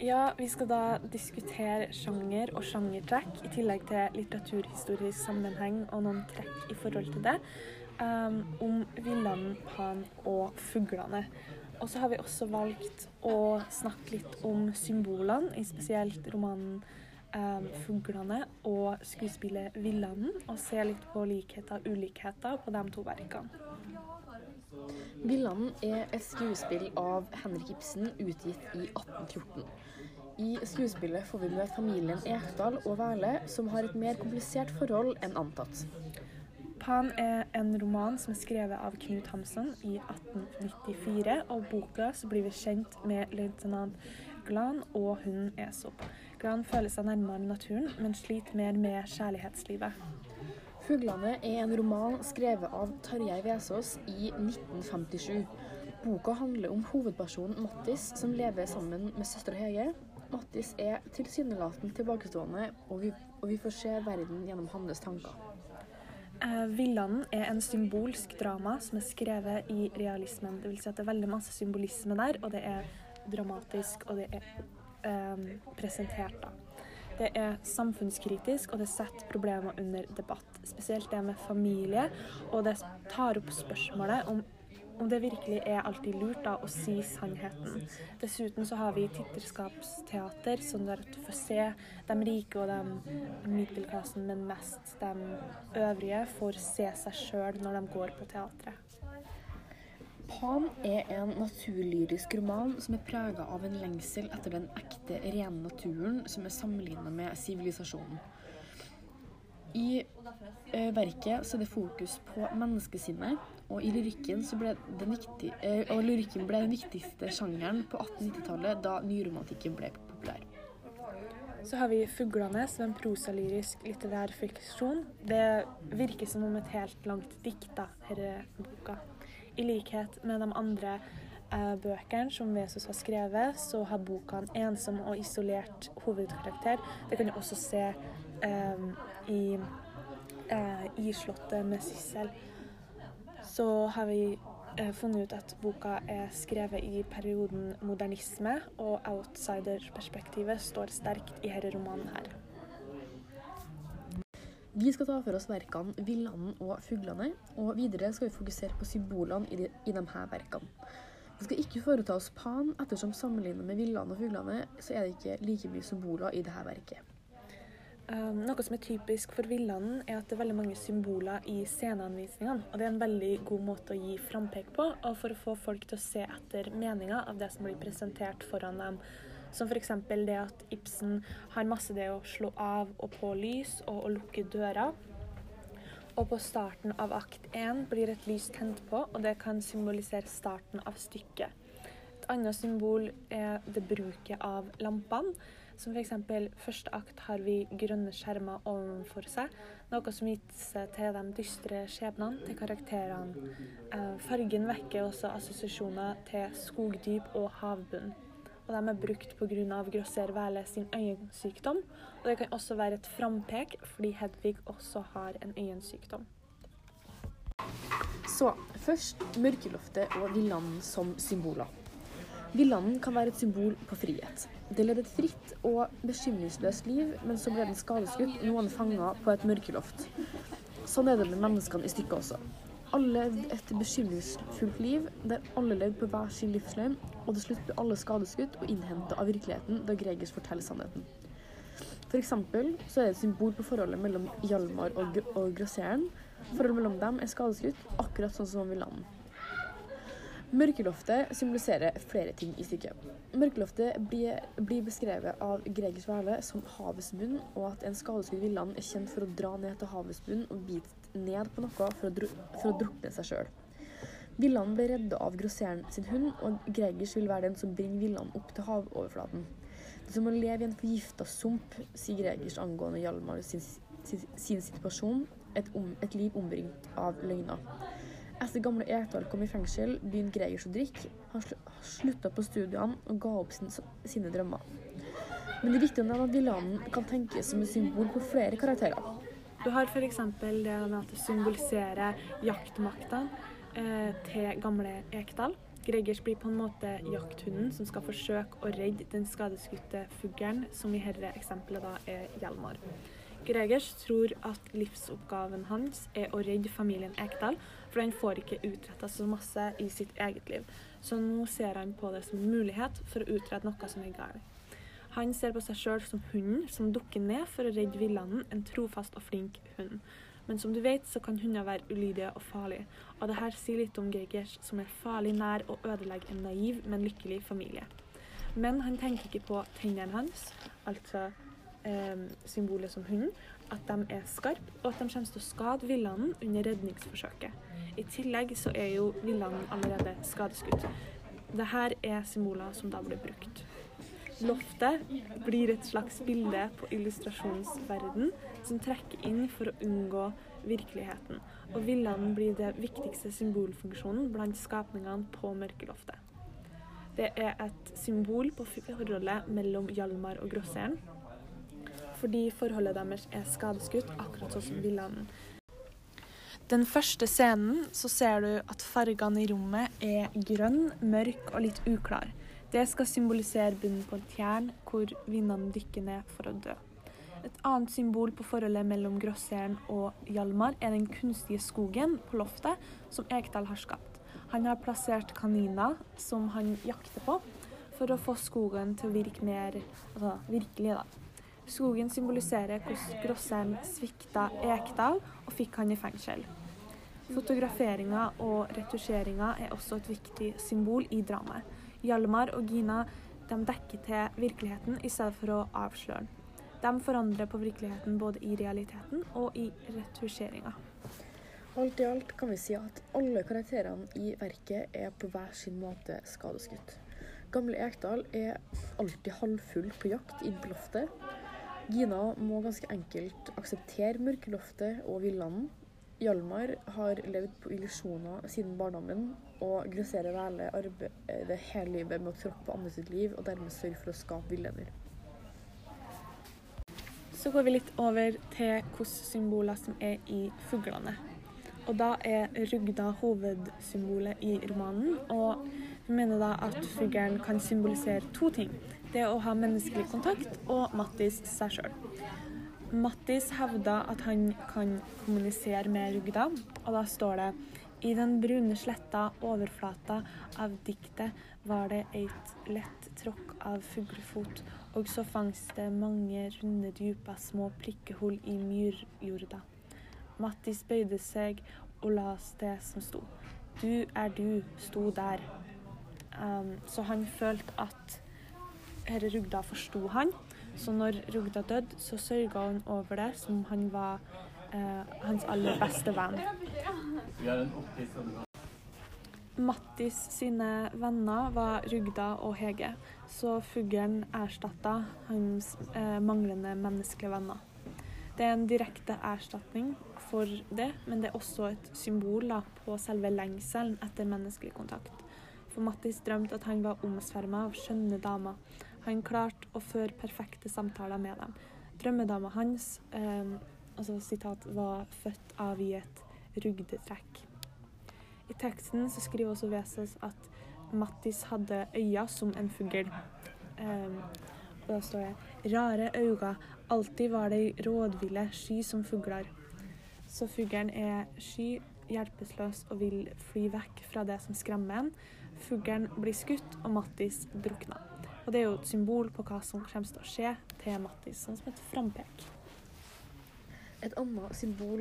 Ja, vi skal da diskutere sjanger og sjangertrekk, i tillegg til litteraturhistorisk sammenheng og noen trekk i forhold til det. Um, om villanden, pan og fuglene. Og så har vi også valgt å snakke litt om symbolene, i spesielt romanen um, 'Fuglene' og skuespillet 'Villanden', og se litt på likheter og ulikheter på de to verkene. 'Villanden' er et skuespill av Henrik Ibsen utgitt i 1814. I skuespillet får vi møte familien Ekdal og Væle, som har et mer komplisert forhold enn antatt. 'Pan' er en roman som er skrevet av Knut Hamsun i 1894, og boka så blir vi kjent med løytnant Glan og hunden Esop. Glan føler seg nærmere naturen, men sliter mer med kjærlighetslivet. 'Fuglene' er en roman skrevet av Tarjei Vesaas i 1957. Boka handler om hovedpersonen Mattis, som lever sammen med søstera Hege. Mattis er tilsynelatende tilbakestående, og vi, og vi får se verden gjennom hans tanker. Eh, 'Villanden' er en symbolsk drama som er skrevet i realismen. Det vil si at det er veldig masse symbolisme der, og det er dramatisk, og det er eh, presentert, da. Det er samfunnskritisk, og det setter problemer under debatt. Spesielt det med familie, og det tar opp spørsmålet om om det virkelig er alltid lurt da, å si sannheten. Dessuten så har vi titterskapsteater, sånn at du får se de rike og de middelklassen, men mest de øvrige får se seg sjøl når de går på teatret. 'Pan' er en naturlyrisk roman som er prega av en lengsel etter den ekte, rene naturen som er sammenligna med sivilisasjonen. I eh, verket så er det fokus på menneskesinnet, og i lyrikken, ble den, viktig, eh, og lyrikken ble den viktigste sjangeren på 1890-tallet, da nyromantikken ble populær. Så har vi 'Fuglene', som er en prosalyrisk litterær fiksjon. Det virker som om et helt langt dikt, da, denne boka. I likhet med de andre eh, bøkene som Jesus har skrevet, så har boka en ensom og isolert hovedkarakter. Det kan du også se eh, i eh, Islottet med Sissel. Så har vi eh, funnet ut at boka er skrevet i perioden modernisme, og outsiderperspektivet står sterkt i denne romanen her. Vi skal ta for oss verkene 'Villanden' og 'Fuglene', og videre skal vi fokusere på symbolene i, de, i her verkene. Vi skal ikke foreta oss pan, ettersom sammenlignet med 'Villanden' og 'Fuglene' så er det ikke like mye symboler i dette verket. Um, noe som er typisk for Villanden, er at det er veldig mange symboler i sceneanvisningene. Og det er en veldig god måte å gi frampek på, og for å få folk til å se etter meninga av det som blir presentert foran dem. Som f.eks. det at Ibsen har masse det å slå av og på lys og å lukke døra. Og på starten av akt én blir et lys tent på, og det kan symbolisere starten av stykket. Et annet symbol er det bruket av lampene. Som f.eks. første akt har vi grønne skjermer ovenfor seg, noe som viser til de dystre skjebnene til karakterene. Eh, fargen vekker også assosiasjoner til skogdyp og havbunn. Og de er brukt pga. Grosser Væle sin øyensykdom. Og det kan også være et frampek, fordi Hedvig også har en øyensykdom. Så først mørkeloftet og villanden som symboler. Villanden kan være et symbol på frihet. Det levde et fritt og bekymringsløst liv, men så ble den skadeskutt, noen fanga på et mørkeloft. Sånn er det med menneskene i stykket også. Alle levde et bekymringsfullt liv, der alle levde på hver sin livsløgn, og til slutt ble alle skadeskutt og innhenta av virkeligheten da Gregers forteller sannheten. For eksempel så er det et symbol på forholdet mellom Hjalmar og, Gr og Grosseren. Forholdet mellom dem er skadeskutt, akkurat sånn som Villanden. Mørkeloftet symboliserer flere ting i stykket. Mørkeloftet blir, blir beskrevet av Gregers Værle som havets bunn, og at en skadeskutt villand er kjent for å dra ned til havets bunn og bite ned på noe for å, for å drukne seg sjøl. Villand ble redda av grosseren sin hund, og Gregers vil være den som bringer Villand opp til havoverflaten. Det er som å leve i en forgifta sump, sier Gregers angående Hjalmar sin, sin, sin situasjon, et, om, et liv ombringt av løgner. Etter gamle Ekdal kom i fengsel, begynte Gregers å drikke. Han sl slutta på studiene og ga opp sin, sine drømmer. Men det er viktig å nevne at Villanden kan tenkes som et symbol på flere karakterer. Du har f.eks. det med at det symboliserer jaktmakta eh, til gamle Ekdal. Gregers blir på en måte jakthunden som skal forsøke å redde den skadeskutte fuglen, som i dette eksempelet da er Hjalmar. Gregers tror at livsoppgaven hans er å redde familien Ekdal, for han får ikke utretta så masse i sitt eget liv. Så nå ser han på det som en mulighet for å utrette noe som er galt. Han ser på seg sjøl som hunden som dukker ned for å redde villanden, en trofast og flink hund. Men som du vet, så kan hunder være ulydige og farlige. Og det her sier litt om Gregers, som er farlig nær å ødelegge en naiv, men lykkelig familie. Men han tenker ikke på tennene hans, altså eh, symbolet som hunden, at de er skarpe, og at de kommer til å skade villanden under redningsforsøket. I tillegg så er jo villanden allerede skadeskutt. Dette er symboler som da blir brukt. Loftet blir et slags bilde på illustrasjonsverden som trekker inn for å unngå virkeligheten. Og villene blir det viktigste symbolfunksjonen blant skapningene på mørkeloftet. Det er et symbol på forholdet mellom Hjalmar og Grosseren, fordi forholdet deres er skadeskutt, akkurat sånn som villene. Den første scenen så ser du at fargene i rommet er grønn, mørk og litt uklar. Det skal symbolisere bunnen på et tjern hvor vindene dykker ned for å dø. Et annet symbol på forholdet mellom Grosseren og Hjalmar er den kunstige skogen på loftet som Ekdal har skapt. Han har plassert kaniner som han jakter på, for å få skogen til å virke mer altså, virkelig. da. Skogen symboliserer hvordan Grosseren svikta Ekdal og fikk han i fengsel. Fotograferinga og retusjeringa er også et viktig symbol i dramaet. Hjalmar og Gina de dekker til virkeligheten i stedet for å avsløre den. De forandrer på virkeligheten både i realiteten og i retusjeringa. Alt i alt kan vi si at alle karakterene i verket er på hver sin måte skadeskutt. Gamle Ekdal er alltid halvfull på jakt inn på loftet. Gina må ganske enkelt akseptere mørkeloftet og villanden, Hjalmar har levd på illusjoner siden barndommen, og Grosserer Væle arbeider hele livet med å tråkke på andre sitt liv, og dermed sørge for å skape villender. Så går vi litt over til hvilke symboler som er i fuglene. Og da er rugda hovedsymbolet i romanen, og vi mener da at fuglen kan symbolisere to ting. Det å ha menneskelig kontakt og Mattis seg sjøl. Mattis hevder at han kan kommunisere med Rugda, og da står det i den brune sletta overflata av diktet var det eit lett tråkk av fuglefot, og så fangst det mange runde, dypa små prikkehull i myrjorda. Mattis bøyde seg og las det som sto. Du er du, sto der. Um, så han følte at herre Rugda forsto han, så når Rugda døde, så sørga hun over det som han var hans aller beste venn. Mattis sine venner var Rugda og Hege, så fuglen erstatta hans eh, manglende menneskelige venner. Det er en direkte erstatning for det, men det er også et symbol da, på selve lengselen etter menneskelig kontakt. For Mattis drømte at han var omsverma av skjønne damer han klarte å føre perfekte samtaler med dem. Drømmedama hans eh, altså sitat, var født av i et rugdetrekk. I teksten så skriver også Vesaas at Mattis hadde øyne som en fugl. Um, og da står det 'rare øyne, alltid var de rådville, sky som fugler'. Så fuglen er sky, hjelpeløs og vil fly vekk fra det som skremmer en. Fuglen blir skutt, og Mattis drukner. Og det er jo et symbol på hva som kommer til å skje til Mattis, sånn som et frampek. Et annet symbol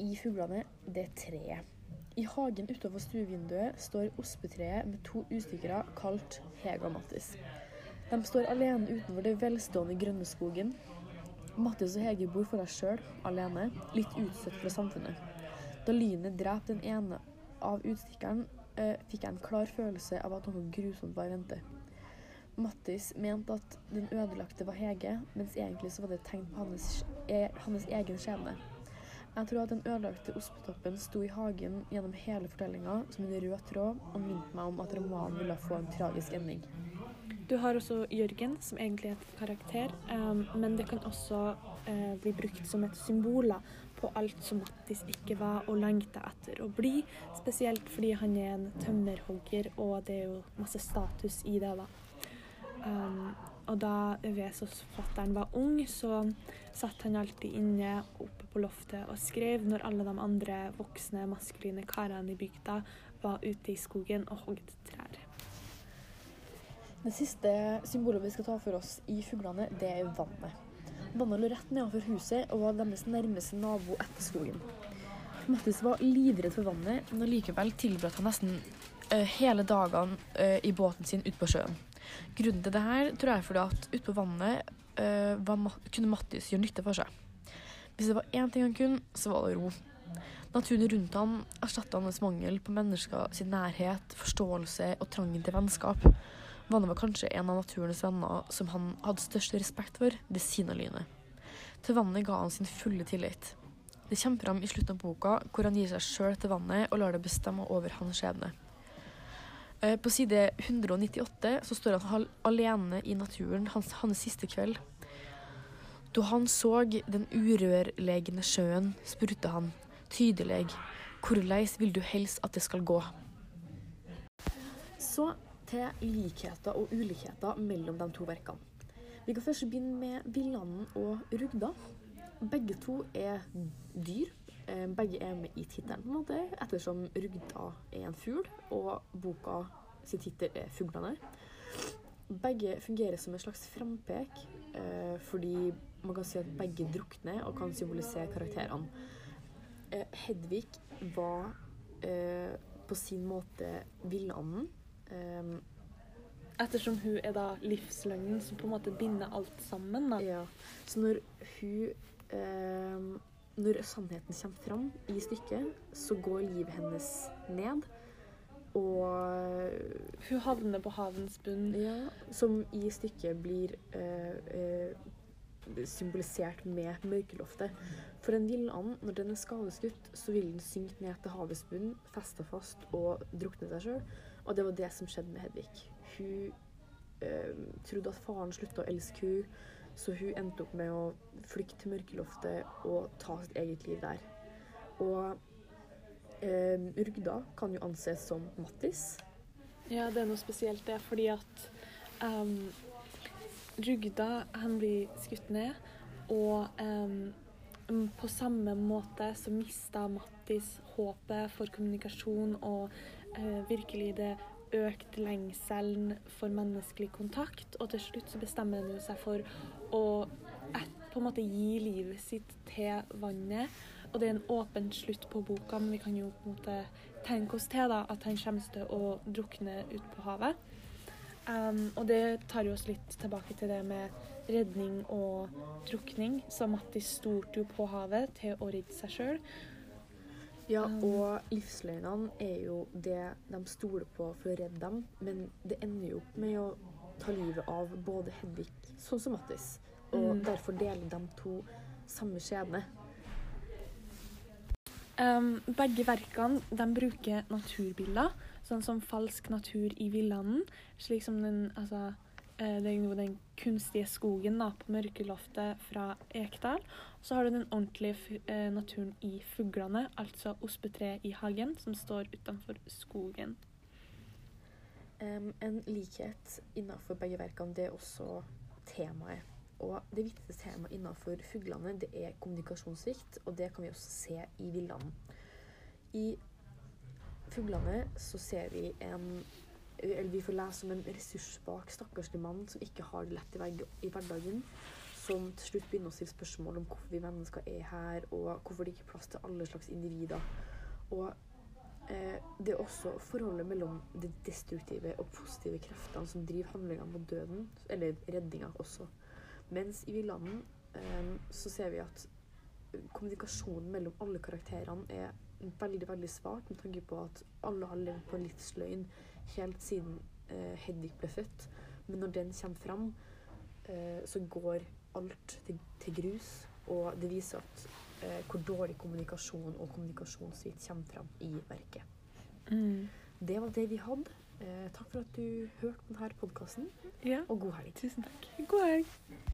i fuglene, det er treet. I hagen utenfor stuevinduet står ospetreet med to utstykkere kalt Hege og Mattis. De står alene utenfor det velstående grønne skogen. Mattis og Hege bor for seg sjøl, alene, litt utstøtt fra samfunnet. Da lynet drepte den ene av utstikkeren, eh, fikk jeg en klar følelse av at noe grusomt var i vente. Mattis mente at den ødelagte var Hege, mens egentlig så var det et tegn på hans, hans egen skjebne. Jeg tror at den ødelagte ostetoppen sto i hagen gjennom hele fortellinga som en rød tråd, og minte meg om at romanen ville få en tragisk ending. Du har også Jørgen, som egentlig er et karakter, um, men det kan også uh, bli brukt som et symbol på alt som Mattis ikke var og lengta etter å bli. Spesielt fordi han er en tømmerhogger, og det er jo masse status i det, da. Um, og da Vesos-fatteren var ung, så satt han alltid inne oppe på loftet og skrev når alle de andre voksne, maskuline karene i bygda var ute i skogen og hogd trær. Det siste symbolet vi skal ta for oss i fuglene, det er vannet. Vannet lå rett nedenfor huset og var deres nærmeste nabo etter skogen. Mattis var livredd for vannet, men likevel tilbrakte han nesten uh, hele dagene uh, i båten sin ute på sjøen. Grunnen til det her tror jeg er fordi at ute på vannet uh, kunne Mattis gjøre nytte for seg. Hvis det var én ting han kunne, så var det ro. Naturen rundt ham erstatta hans mangel på mennesker sin nærhet, forståelse og trangen til vennskap. Vannet var kanskje en av naturens venner som han hadde størst respekt for ved siden lynet. Til vannet ga han sin fulle tillit. Det kommer fram i slutten av boka, hvor han gir seg sjøl til vannet og lar det bestemme over hans skjebne. Eh, på side 198 så står han alene i naturen hans, hans siste kveld. Da han så den urørlegende sjøen, spurte han, tydelig, hvordan vil du helst at det skal gå? Så til likheter og ulikheter mellom de to verkene. Vi kan først begynne med Villanden og Rugda. Begge to er dyr. Eh, begge er med i tittelen, på en måte, ettersom Rugda er en fugl, og boka sin tittel er 'Fuglene'. Begge fungerer som en slags frampek, eh, fordi man kan si at begge drukner og kan symbolisere karakterene. Eh, Hedvig var på sin måte villanden. Ettersom hun er da livsløgnen som på en måte binder alt sammen. da. Ja. Så når hun Når sannheten kommer fram i stykket, så går livet hennes ned. Og Hun havner på havens bunn. Ja, som i stykket blir uh, uh, symbolisert med mørkeloftet. For en villand, når den er skadeskutt, så vil den synke ned til havets bunn, feste fast og drukne seg sjøl. Og det var det som skjedde med Hedvig. Hun øh, trodde at faren slutta å elske hun, så hun endte opp med å flykte til mørkeloftet og ta sitt eget liv der. Og eh, Rugda kan jo anses som Mattis. Ja, det er noe spesielt det, fordi at um, Rugda han blir skutt ned, og um, på samme måte så mista Mattis håpet for kommunikasjon og uh, virkelig det økt lengselen for menneskelig kontakt. Og til slutt så bestemmer han seg for å et, på en måte gi livet sitt til vannet. Og det er en åpen slutt på boka, men vi kan jo på en måte tenke oss til da, at han kommer til å drukne ut på havet. Um, og det tar jo oss litt tilbake til det med redning og drukning. Så Mattis stolte jo på havet til å redde seg sjøl. Ja, og livsløgnene er jo det de stoler på for å redde dem, men det ender jo opp med å ta livet av både Hedvig sånn som Mattis. Og mm. derfor deler de to samme skjebne. Um, begge verkene de bruker naturbilder, sånn som falsk natur i villanden. Slik som den, altså, eh, den kunstige skogen da, på mørkeloftet fra Ekdal. Så har du den ordentlige eh, naturen i fuglene, altså ospetreet i hagen, som står utenfor skogen. Um, en likhet innenfor begge verkene, det er også temaet. Og det viktigste temaet innenfor fuglene, det er kommunikasjonssvikt, og det kan vi også se i villanden. I fuglene så ser vi en eller vi får lese om en ressurssvak, stakkarslig mann som ikke har det lett i hverdagen som til slutt begynner å stille spørsmål om hvorfor vi mennesker er her, og hvorfor det ikke er plass til alle slags individer. Og eh, det er også forholdet mellom de destruktive og positive kreftene som driver handlingene mot døden, eller redninga også. Mens i Villanden eh, så ser vi at kommunikasjonen mellom alle karakterene er veldig veldig svak, med tanke på at alle har levd på en livsløgn helt siden eh, Hedvig ble født. Men når den kommer fram, eh, så går alt til, til grus. Og det viser at, eh, hvor dårlig kommunikasjon og kommunikasjonssvikt kommer fram i verket. Mm. Det var det vi hadde. Eh, takk for at du hørte på denne podkasten, ja. og god helg. Tusen takk. God helg.